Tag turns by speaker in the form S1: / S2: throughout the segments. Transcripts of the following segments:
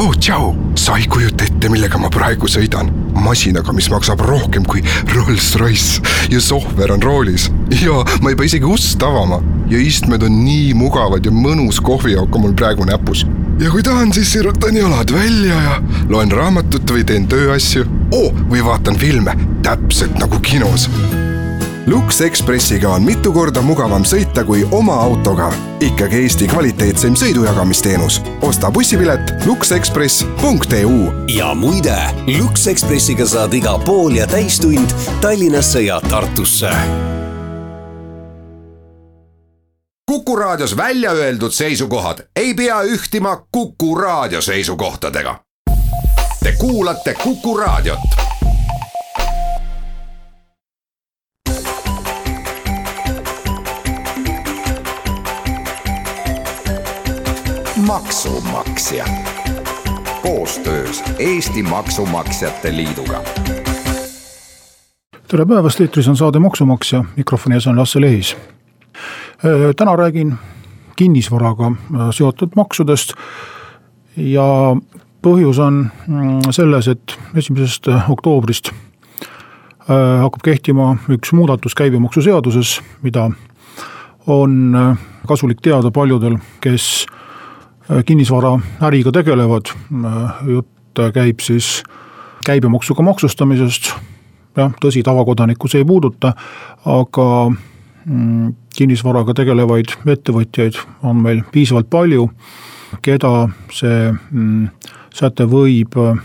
S1: oh tšau, sa ei kujuta ette, millega ma praegu sõidan. masinaga, mis maksab rohkem kui Rolls-Royce. Ja sohver on roolis. Ja ma ei pea isegi ust avama. Ja istmed on nii mugavad ja mõnus kohvijook on mul praegu näpus. ja kui tahan, siis sirutan jalad välja ja loen raamatut või teen tööasju. Oh, või vaatan filme, täpselt nagu kinos Lux Expressiga on mitu korda mugavam sõita kui oma autoga. ikkagi Eesti kvaliteetseim sõidujagamisteenus. osta bussipilet luxexpress.eu.
S2: ja muide, Lux Expressiga saad iga pool ja täistund Tallinnasse ja Tartusse.
S3: kuku raadios välja öeldud seisukohad ei pea ühtima Kuku raadio seisukohtadega. Te kuulate Kuku raadiot maksumaksja koostöös Eesti Maksumaksjate Liiduga.
S4: tere päevast, eetris on saade Maksumaksja, mikrofoni ees on Lasse Lehis. Äh, täna räägin kinnisvaraga äh, seotud maksudest ja põhjus on mm, selles, et esimesest oktoobrist äh, hakkab kehtima üks muudatus käibemaksuseaduses, mida on kasulik teada paljudel, kes kinnisvaraäriga tegelevad. Äh, jutt käib siis käibemaksuga maksustamisest. jah, tõsi, tavakodanikku see ei puuduta, aga mm, kinnisvaraga tegelevaid ettevõtjaid on meil piisavalt palju, keda see mm, säte võib äh,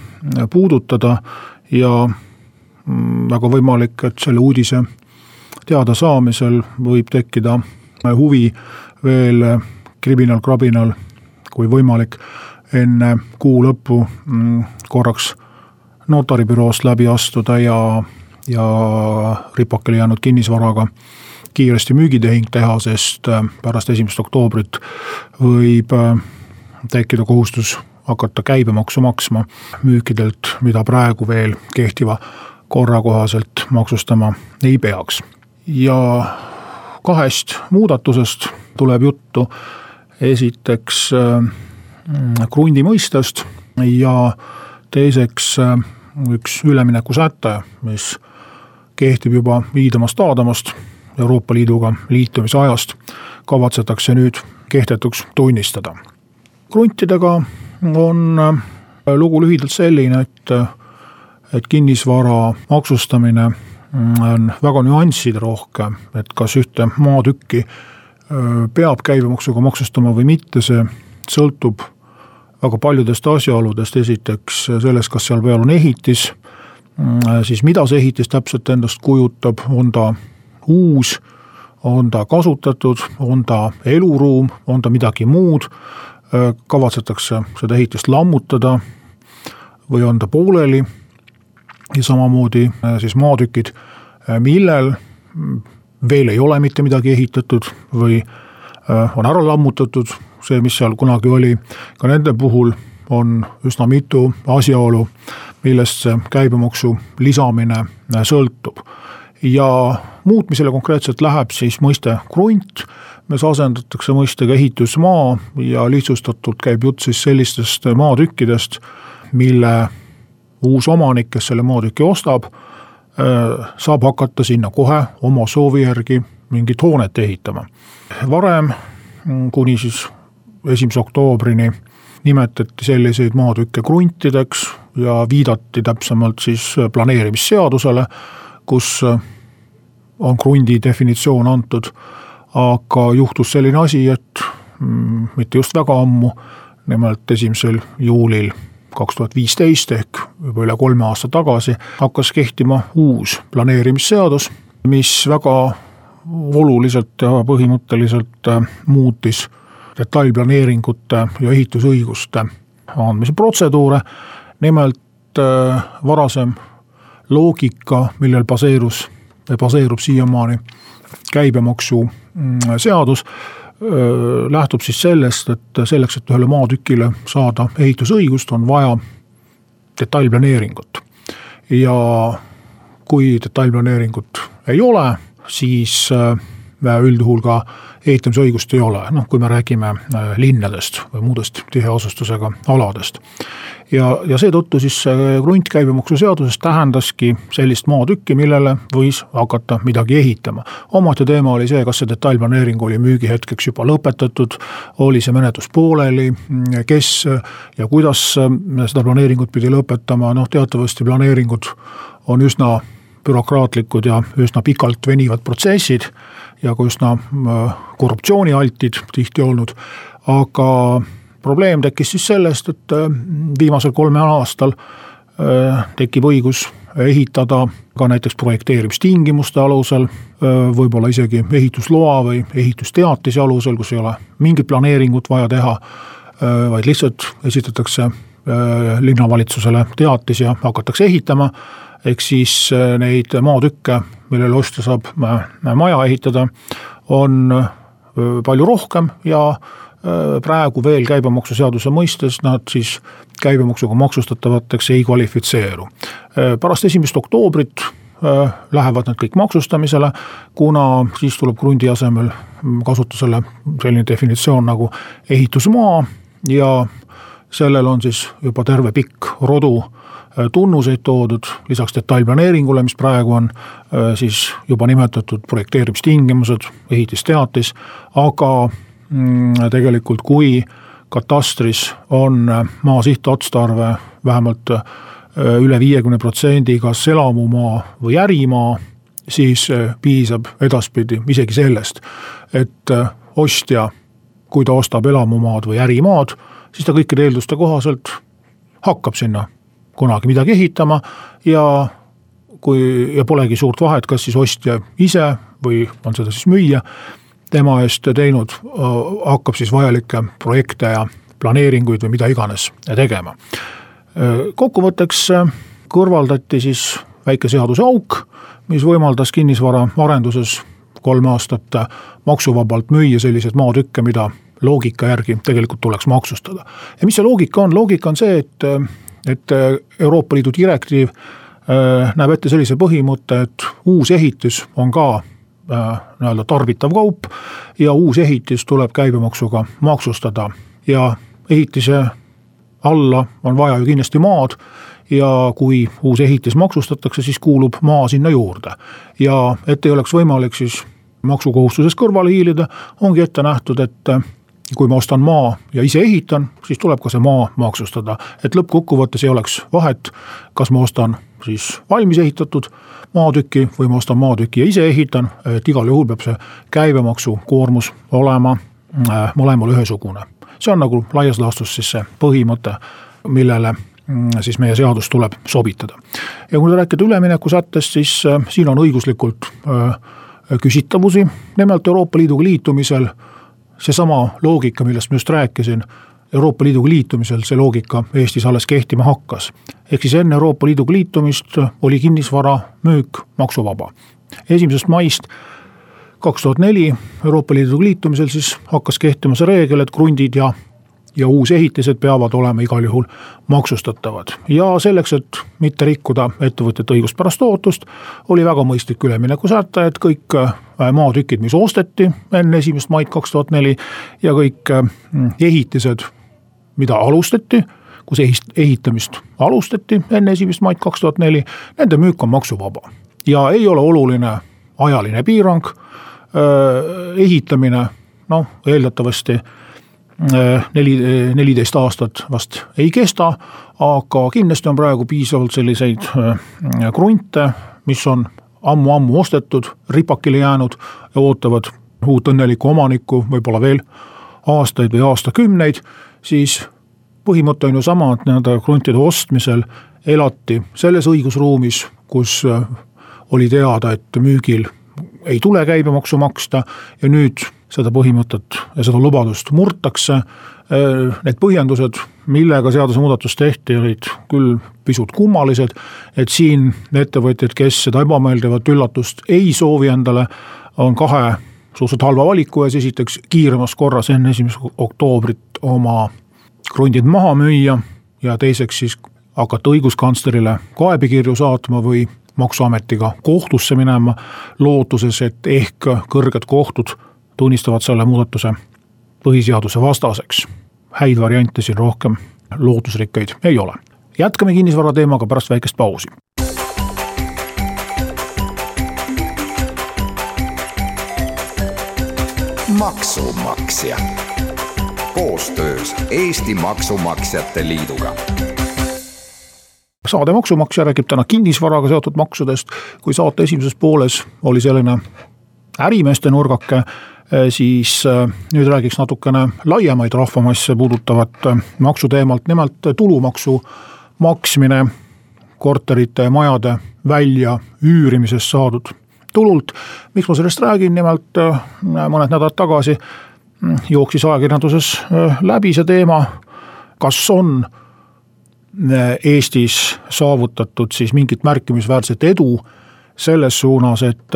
S4: puudutada ja mm, väga võimalik, et selle uudise teadasaamisel võib tekkida huvi veel kribinal-krabinal kui võimalik, enne kuu lõppu mm, korraks notaribüroost läbi astuda ja, ja ripakile jäänud kinnisvaraga kiiresti müügitehing teha, sest äh, pärast esimest oktoobrit võib äh, tekkida kohustus hakata käibemaksu maksma müükidelt, mida praegu veel kehtiva korra kohaselt maksustama ei peaks. ja kahest muudatusest tuleb juttu esiteks äh, krundi mõistest ja teiseks äh, üks üleminekusäte, mis kehtib juba viidamast aadamast Euroopa Liiduga liitumise ajast, kavatsetakse nüüd kehtetuks tunnistada. kruntidega on äh, lugu lühidalt selline, et, et kinnisvara maksustamine mm, on väga nüansside rohke, et kas ühte maatükki peab käibemaksuga maksustama või mitte, see sõltub väga paljudest asjaoludest, esiteks sellest, kas seal peal on ehitis, mm, siis mida see ehitis täpselt endast kujutab, on ta uus, on ta kasutatud, on ta eluruum, on ta midagi muud, kavatsetakse seda ehitist lammutada või on ta pooleli? Ja samamoodi siis maatükid, millel veel ei ole mitte midagi ehitatud või äh, on ära lammutatud, see, mis seal kunagi oli, ka nende puhul on üsna mitu asjaolu, millest see käibemaksu lisamine äh, sõltub. ja muutmisele konkreetselt läheb siis mõiste krunt, mis asendatakse mõistega ehitusmaa ja lihtsustatult käib jutt siis sellistest maatükkidest, mille uus omanik, kes selle maatüki ostab saab hakata sinna kohe oma soovi järgi mingit hoonet ehitama. varem, mm, kuni siis esimese oktoobrini nimetati selliseid maatükke kruntideks ja viidati täpsemalt siis planeerimisseadusele, kus äh, on krundi definitsioon antud. aga juhtus selline asi, et mm, mitte just väga ammu, nimelt esimesel juulil kaks tuhat viisteist ehk juba üle kolme aasta tagasi hakkas kehtima uus planeerimisseadus, mis väga oluliselt ja põhimõtteliselt äh, muutis detailplaneeringute ja ehitusõiguste andmise protseduure. nimelt äh, varasem loogika, millel baseerus, baseerub siiamaani käibemaksuseadus mm, lähtub siis sellest, et selleks, et ühele maatükile saada ehitusõigust, on vaja detailplaneeringut. ja kui detailplaneeringut ei ole, siis üldjuhul ka ehitamisõigust ei ole, noh kui me räägime linnadest või muudest tiheasustusega aladest. Ja, ja seetõttu siis kruntkäibemaksuseaduses tähendaski sellist maatükki, millele võis hakata midagi ehitama. omaette teema oli see, kas see detailplaneering oli müügihetkeks juba lõpetatud, oli see menetlus pooleli, kes ja kuidas seda planeeringut pidi lõpetama, noh teatavasti planeeringud on üsna bürokraatlikud ja üsna pikalt venivad protsessid ja ka üsna korruptsioonialtid tihti olnud, aga probleem tekkis siis sellest, et äh, viimasel kolmel aastal äh, tekib õigus ehitada ka näiteks projekteerimistingimuste alusel, äh, võib-olla isegi ehitusloa või ehitusteatise alusel, kus ei ole mingit planeeringut vaja teha, vaid lihtsalt esitatakse linnavalitsusele teatis ja hakatakse ehitama, ehk siis neid maatükke, millele ostja saab maja ehitada, on palju rohkem ja Äh, praegu veel käibemaksuseaduse mõistes nad siis käibemaksuga maksustatavateks ei kvalifitseeru. Äh, pärast esimest oktoobrit äh, lähevad need kõik maksustamisele, kuna siis tuleb krundi asemel kasutusele selline definitsioon nagu ehitusmaa ja sellel on siis juba terve pikk rodu tunnuseid toodud, lisaks detailplaneeringule, mis praegu on siis juba nimetatud projekteerimistingimused, ehitisteatis, aga Mm, tegelikult, kui katastris on maa sihtotstarve vähemalt äh, üle viiekümne protsendi kas elamumaa või ärimaa, siis äh, piisab edaspidi isegi sellest, et äh, ostja, kui ta ostab elamumaad või ärimaad, siis ta kõikide eelduste kohaselt hakkab sinna kunagi midagi ehitama ja kui, ja polegi suurt vahet, kas siis ostja ise või on seda siis müüja tema eest teinud, hakkab siis vajalikke projekte ja planeeringuid või mida iganes tegema. kokkuvõtteks kõrvaldati siis väike seaduseauk, mis võimaldas kinnisvara arenduses kolm aastat maksuvabalt müüa selliseid maatükke, mida loogika järgi tegelikult tuleks maksustada. ja mis see loogika on, loogika on see, et, et Euroopa Liidu direktiiv näeb ette sellise põhimõtte, et uus ehitis on ka Äh, nii-öelda tarbitav kaup ja uus ehitis tuleb käibemaksuga maksustada ja ehitise alla on vaja ju kindlasti maad ja kui uus ehitis maksustatakse, siis kuulub maa sinna juurde. ja et ei oleks võimalik siis maksukohustusest kõrvale hiilida, ongi ette nähtud, et kui ma ostan maa ja ise ehitan, siis tuleb ka see maa maksustada, et lõppkokkuvõttes ei oleks vahet, kas ma ostan siis valmis ehitatud maatüki või ma ostan maatüki ja ise ehitan, et igal juhul peab see käibemaksukoormus olema äh, mõlemal ühesugune. see on nagu laias laastus siis see põhimõte, millele mm, siis meie seadus tuleb sobitada. ja kui rääkida üleminekusättest, siis äh, siin on õiguslikult äh, küsitavusi, nimelt Euroopa Liiduga liitumisel seesama loogika, millest ma just rääkisin Euroopa Liiduga liitumisel see loogika Eestis alles kehtima hakkas. ehk siis enne Euroopa Liiduga liitumist oli kinnisvara müük maksuvaba. esimesest maist kaks tuhat neli Euroopa Liiduga liitumisel siis hakkas kehtima see reegel, et krundid ja ja uusehitised peavad olema igal juhul maksustatavad ja selleks, et mitte rikkuda ettevõtjate õiguspärast ootust, oli väga mõistlik üleminekusäte, et kõik äh, maatükid, mis osteti enne esimest maid kaks tuhat neli ja kõik äh, ehitised, mida alustati, kus ehitamist alustati enne esimest maid kaks tuhat neli, nende müük on maksuvaba. ja ei ole oluline ajaline piirang, äh, ehitamine noh, eeldatavasti neli, neliteist aastat vast ei kesta, aga kindlasti on praegu piisavalt selliseid äh, krunte, mis on ammu-ammu ostetud, ripakile jäänud ja ootavad uut õnnelikku omanikku võib-olla veel aastaid või aastakümneid, siis põhimõte on ju sama, et nende kruntide ostmisel elati selles õigusruumis, kus äh, oli teada, et müügil ei tule käibemaksu maksta ja nüüd seda põhimõtet ja seda lubadust murtakse. Need põhjendused, millega seadusemuudatus tehti, olid küll pisut kummalised, et siin ettevõtjad, kes seda ebameeldivat üllatust ei soovi endale, on kahe suhteliselt halva valiku ees, esiteks kiiremas korras enne esimest oktoobrit oma krundid maha müüa ja teiseks siis hakata õiguskantslerile kaebekirju saatma või maksuametiga kohtusse minema, lootuses, et ehk kõrged kohtud tunnistavad selle muudatuse põhiseaduse vastaseks. häid variante siin rohkem lootusrikkaid ei ole. jätkame kinnisvara teemaga pärast väikest pausi.
S3: maksumaksja koostöös Eesti Maksumaksjate Liiduga
S4: saade Maksumaksja räägib täna kinnisvaraga seotud maksudest, kui saate esimeses pooles oli selline ärimeeste nurgake, siis äh, nüüd räägiks natukene laiemaid rahvamasse puudutavat äh, maksuteemalt, nimelt tulumaksu maksmine korterite ja majade väljaüürimisest saadud tulult. miks ma sellest räägin, nimelt äh, mõned nädalad tagasi mm, jooksis ajakirjanduses läbi see teema, kas on Eestis saavutatud siis mingit märkimisväärset edu selles suunas, et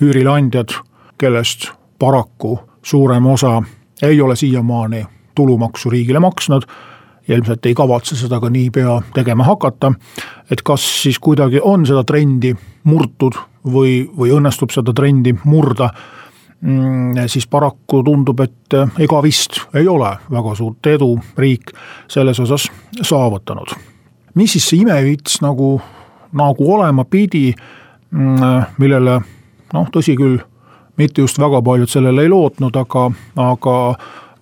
S4: üürileandjad, kellest paraku suurem osa ei ole siiamaani tulumaksu riigile maksnud ja ilmselt ei kavatse seda ka niipea tegema hakata. et kas siis kuidagi on seda trendi murtud või, või õnnestub seda trendi murda mm, siis paraku tundub, et ega vist ei ole väga suurt edu riik selles osas saavutanud. mis siis see imevits nagu, nagu olema pidi, mm, millele noh, tõsi küll, mitte just väga paljud sellele ei lootnud, aga, aga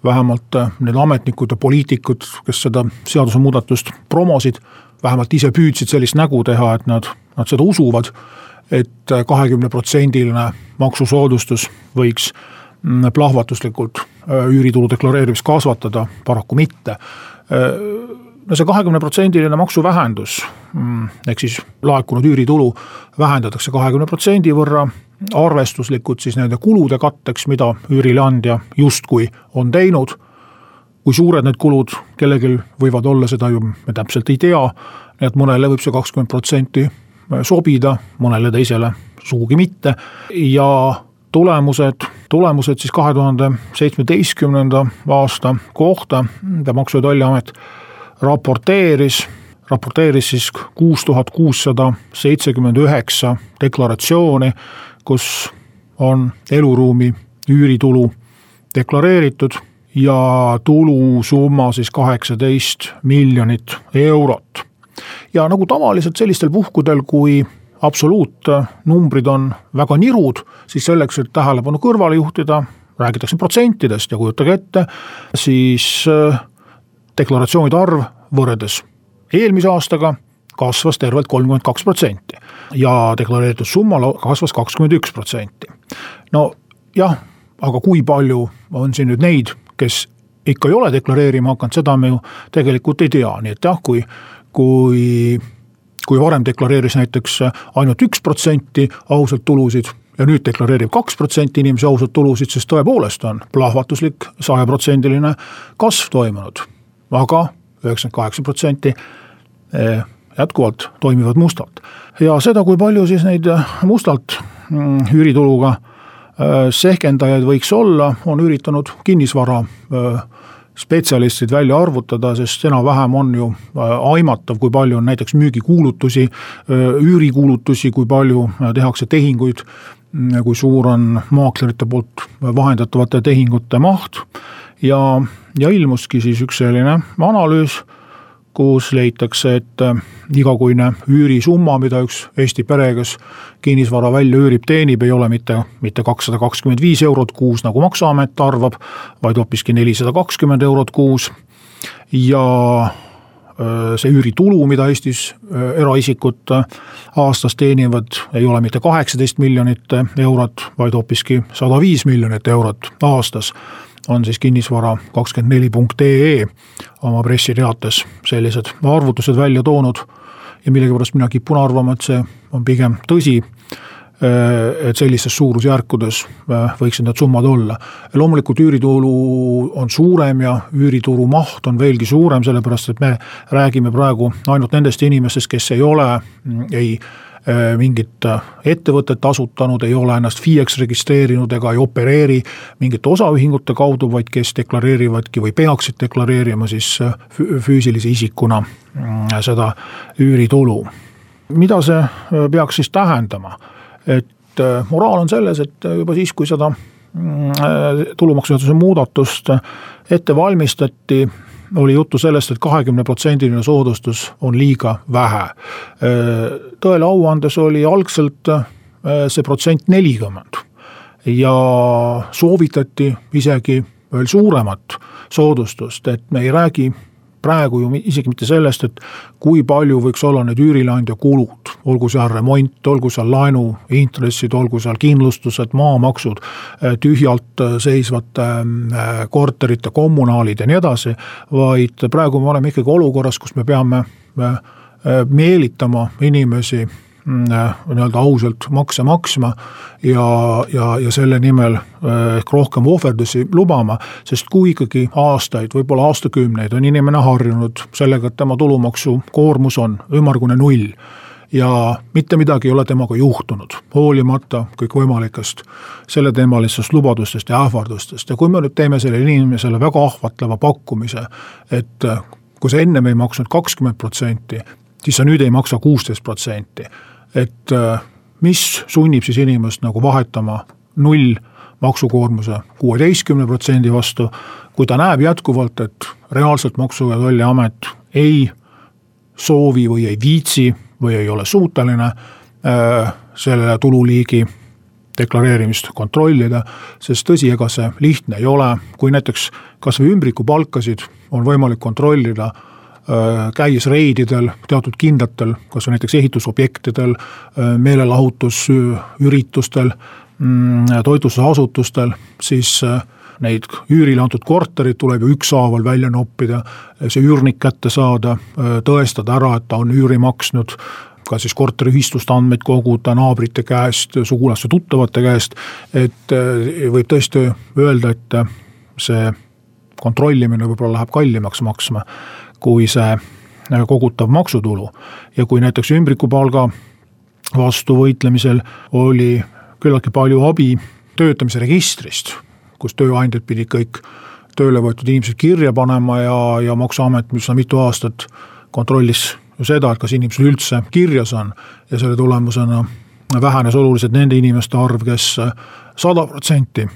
S4: vähemalt äh, need ametnikud ja poliitikud, kes seda seadusemuudatust promosid, vähemalt ise püüdsid sellist nägu teha, et nad, nad seda usuvad, et kahekümneprotsendiline maksusoodustus võiks mm, plahvatuslikult äh, üüritulu deklareerimist kasvatada, paraku mitte. Äh, no see kahekümneprotsendiline maksuvähendus mm, ehk siis laekunud üüritulu vähendatakse kahekümne protsendi võrra arvestuslikult siis nende kulude katteks, mida üürileandja justkui on teinud. kui suured need kulud kellelgi võivad olla, seda ju me täpselt ei tea, nii et mõnele võib see kakskümmend protsenti sobida, mõnele teisele sugugi mitte ja tulemused, tulemused siis kahe tuhande seitsmeteistkümnenda aasta kohta, mida Maksu- ja Tolliamet raporteeris, raporteeris siis kuus tuhat kuussada seitsekümmend üheksa deklaratsiooni kus on eluruumi üüritulu deklareeritud ja tulusumma siis kaheksateist miljonit eurot. ja nagu tavaliselt sellistel puhkudel, kui absoluutnumbrid on väga nirud, siis selleks, et tähelepanu kõrvale juhtida, räägitakse protsentidest ja kujutage ette, siis äh, deklaratsioonide arv võrreldes eelmise aastaga kasvas tervelt kolmkümmend kaks protsenti ja deklareeritud summa kasvas kakskümmend üks protsenti. no jah, aga kui palju on siin nüüd neid, kes ikka ei ole deklareerima hakanud, seda me ju tegelikult ei tea, nii et jah, kui, kui kui varem deklareeris näiteks ainult üks protsenti ausalt tulusid ja nüüd deklareerib kaks protsenti inimesi ausalt tulusid, siis tõepoolest on plahvatuslik sajaprotsendiline kasv toimunud aga. üheksakümmend kaheksa protsenti eh, jätkuvalt toimivad mustalt. ja seda, kui palju siis neid äh, mustalt mm, üürituluga äh, sehkendajaid võiks olla, on üritanud kinnisvara äh, spetsialistid välja arvutada, sest enam-vähem on ju aimatav, kui palju on näiteks müügikuulutusi, üürikuulutusi, kui palju tehakse tehinguid, mm, kui suur on maaklerite poolt vahendatavate tehingute maht ja, ja ilmuski siis üks selline analüüs kus leitakse, et äh, igakuine üürisumma, mida üks Eesti pere, kes kinnisvara välja üürib, teenib, ei ole mitte, mitte kakssada kakskümmend viis eurot kuus, nagu maksuamet arvab, vaid hoopiski nelisada kakskümmend eurot kuus. ja äh, see üüritulu, mida Eestis äh, eraisikud aastas teenivad, ei ole mitte kaheksateist miljonit eurot, vaid hoopiski sada viis miljonit eurot aastas on siis kinnisvara kakskümmend neli punkt ee oma pressiteates sellised arvutused välja toonud. ja millegipärast mina kipun arvama, et see on pigem tõsi et sellistes suurusjärkudes äh, võiksid need summad olla. loomulikult üüritulu on suurem ja üürituru maht on veelgi suurem, sellepärast et me räägime praegu ainult nendest inimestest, kes ei ole, mm, ei Äh, mingit äh, ettevõtet asutanud, ei ole ennast FIE-ks registreerinud ega ei opereeri mingite osaühingute kaudu, vaid kes deklareerivadki või peaksid deklareerima siis äh, füüsilise isikuna mm, seda üüritulu. mida see peaks siis tähendama, et moraal on selles, et juba siis, kui seda mm, tulumaksuseaduse muudatust ette valmistati, oli juttu sellest et, et kahekümneprotsendiline soodustus on liiga vähe. tõele au andes oli algselt see protsent nelikümmend ja soovitati isegi veel suuremat soodustust, et me ei räägi praegu ju isegi mitte sellest, et kui palju võiks olla need üürileandja kulud, olgu seal remont, olgu seal laenuintressid, olgu seal kindlustused, maamaksud, tühjalt seisvate äh, korterite kommunaalid ja nii edasi, vaid praegu me oleme ikkagi olukorras, kus me peame äh, meelitama inimesi äh, nii-öelda ausalt makse maksma ja, ja, ja selle nimel äh, ehk rohkem ohverdusi lubama, sest kui ikkagi aastaid, võib-olla aastakümneid on inimene harjunud sellega, et tema tulumaksukoormus on ümmargune null ja mitte midagi ei ole temaga juhtunud, hoolimata kõikvõimalikest selleteemalistest lubadustest ja ähvardustest. Ja kui me nüüd teeme sellele inimesele väga ahvatleva pakkumise, et äh, kui sa ennem ei maksnud kakskümmend protsenti, siis sa nüüd ei maksa kuusteist protsenti et äh, mis sunnib siis inimest nagu vahetama null maksukoormuse kuueteistkümne protsendi vastu, kui ta näeb jätkuvalt, et reaalselt Maksu- ja Tolliamet ei soovi või ei viitsi või ei ole suuteline äh, selle tululiigi deklareerimist kontrollida, sest tõsi, ega see lihtne ei ole, kui näiteks kas või ümbrikupalkasid on võimalik kontrollida Äh, käies reididel teatud kindlatel, kas või näiteks ehitusobjektidel, äh, meelelahutusüritustel, mm, toitlustusasutustel, siis äh, neid üürile antud korterid tuleb ju ükshaaval välja noppida, see üürnik kätte saada, tõestada ära, et ta on üüri maksnud, ka siis korteriühistust andmeid koguda naabrite käest, sugulaste, tuttavate käest, et võib tõesti öelda, et see kontrollimine võib-olla läheb kallimaks maksma kui see äh, kogutav maksutulu. ja kui näiteks ümbrikupalga vastu võitlemisel oli küllaltki palju abi töötamise registrist, kus tööandjad pidid kõik tööle võetud inimesed kirja panema ja, ja Maksuamet üsna mitu aastat kontrollis ju seda, et kas inimesel üldse kirjas on ja selle tulemusena vähenes oluliselt nende inimeste arv kes, kes sada protsenti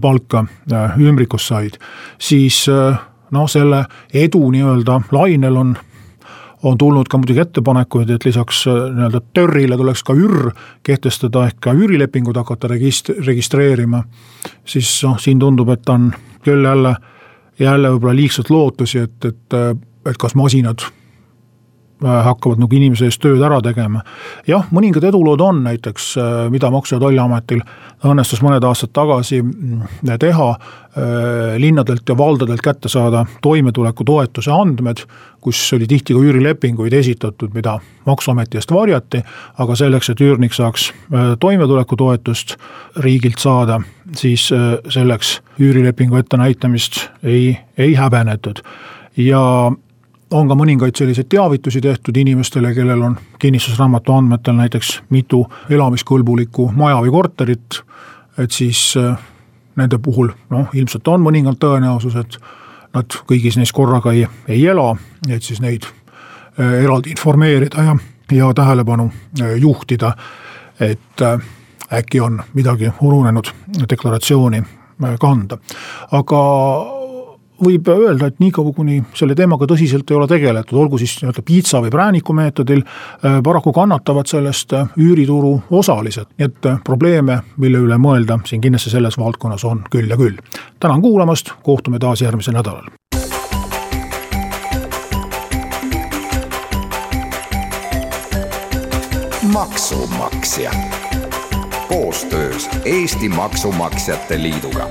S4: palka äh, ümbrikus said, siis äh, noh, selle edu nii-öelda lainel on on tulnud ka muidugi ettepanekuid, et lisaks äh, nii-öelda TÖR-ile tuleks ka ÜR kehtestada ehk ka üürilepingud hakata regist-, registreerima. siis noh, siin tundub, et on küll jälle, jälle võib-olla liigselt lootusi, et, et, et kas masinad Äh, hakkavad nagu inimese eest tööd ära tegema. jah, mõningad edulood on näiteks, äh, mida Maksu- ja Tolliametil õnnestus mõned aastad tagasi mm, teha, äh, linnadelt ja valdadelt kätte saada toimetulekutoetuse andmed, kus oli tihti ka üürilepinguid esitatud, mida Maksuameti eest varjati, aga selleks, et üürnik saaks toimetulekutoetust riigilt saada, siis selleks üürilepingu ettenäitamist ei, ei häbenetud ja on ka mõningaid selliseid teavitusi tehtud inimestele, kellel on kinnistusraamatu andmetel näiteks mitu elamiskõlbulikku maja või korterit, et siis äh, nende puhul noh, ilmselt on mõningane tõenäosus, et nad kõigis neis korraga ei, ei ela, et siis neid äh, eraldi informeerida ja, ja tähelepanu äh, juhtida, et äkki on midagi ununenud deklaratsiooni kanda. aga võib öelda, et niikaua, kuni selle teemaga tõsiselt ei ole tegeletud, olgu siis nii-öelda piitsa või prääniku meetodil, äh, paraku kannatavad sellest äh, üürituru osalised, nii et äh, probleeme, mille üle mõelda siin kindlasti selles valdkonnas on küll ja küll. tänan kuulamast, kohtume taas järgmisel nädalal.
S3: maksumaksja koostöös Eesti Maksumaksjate Liiduga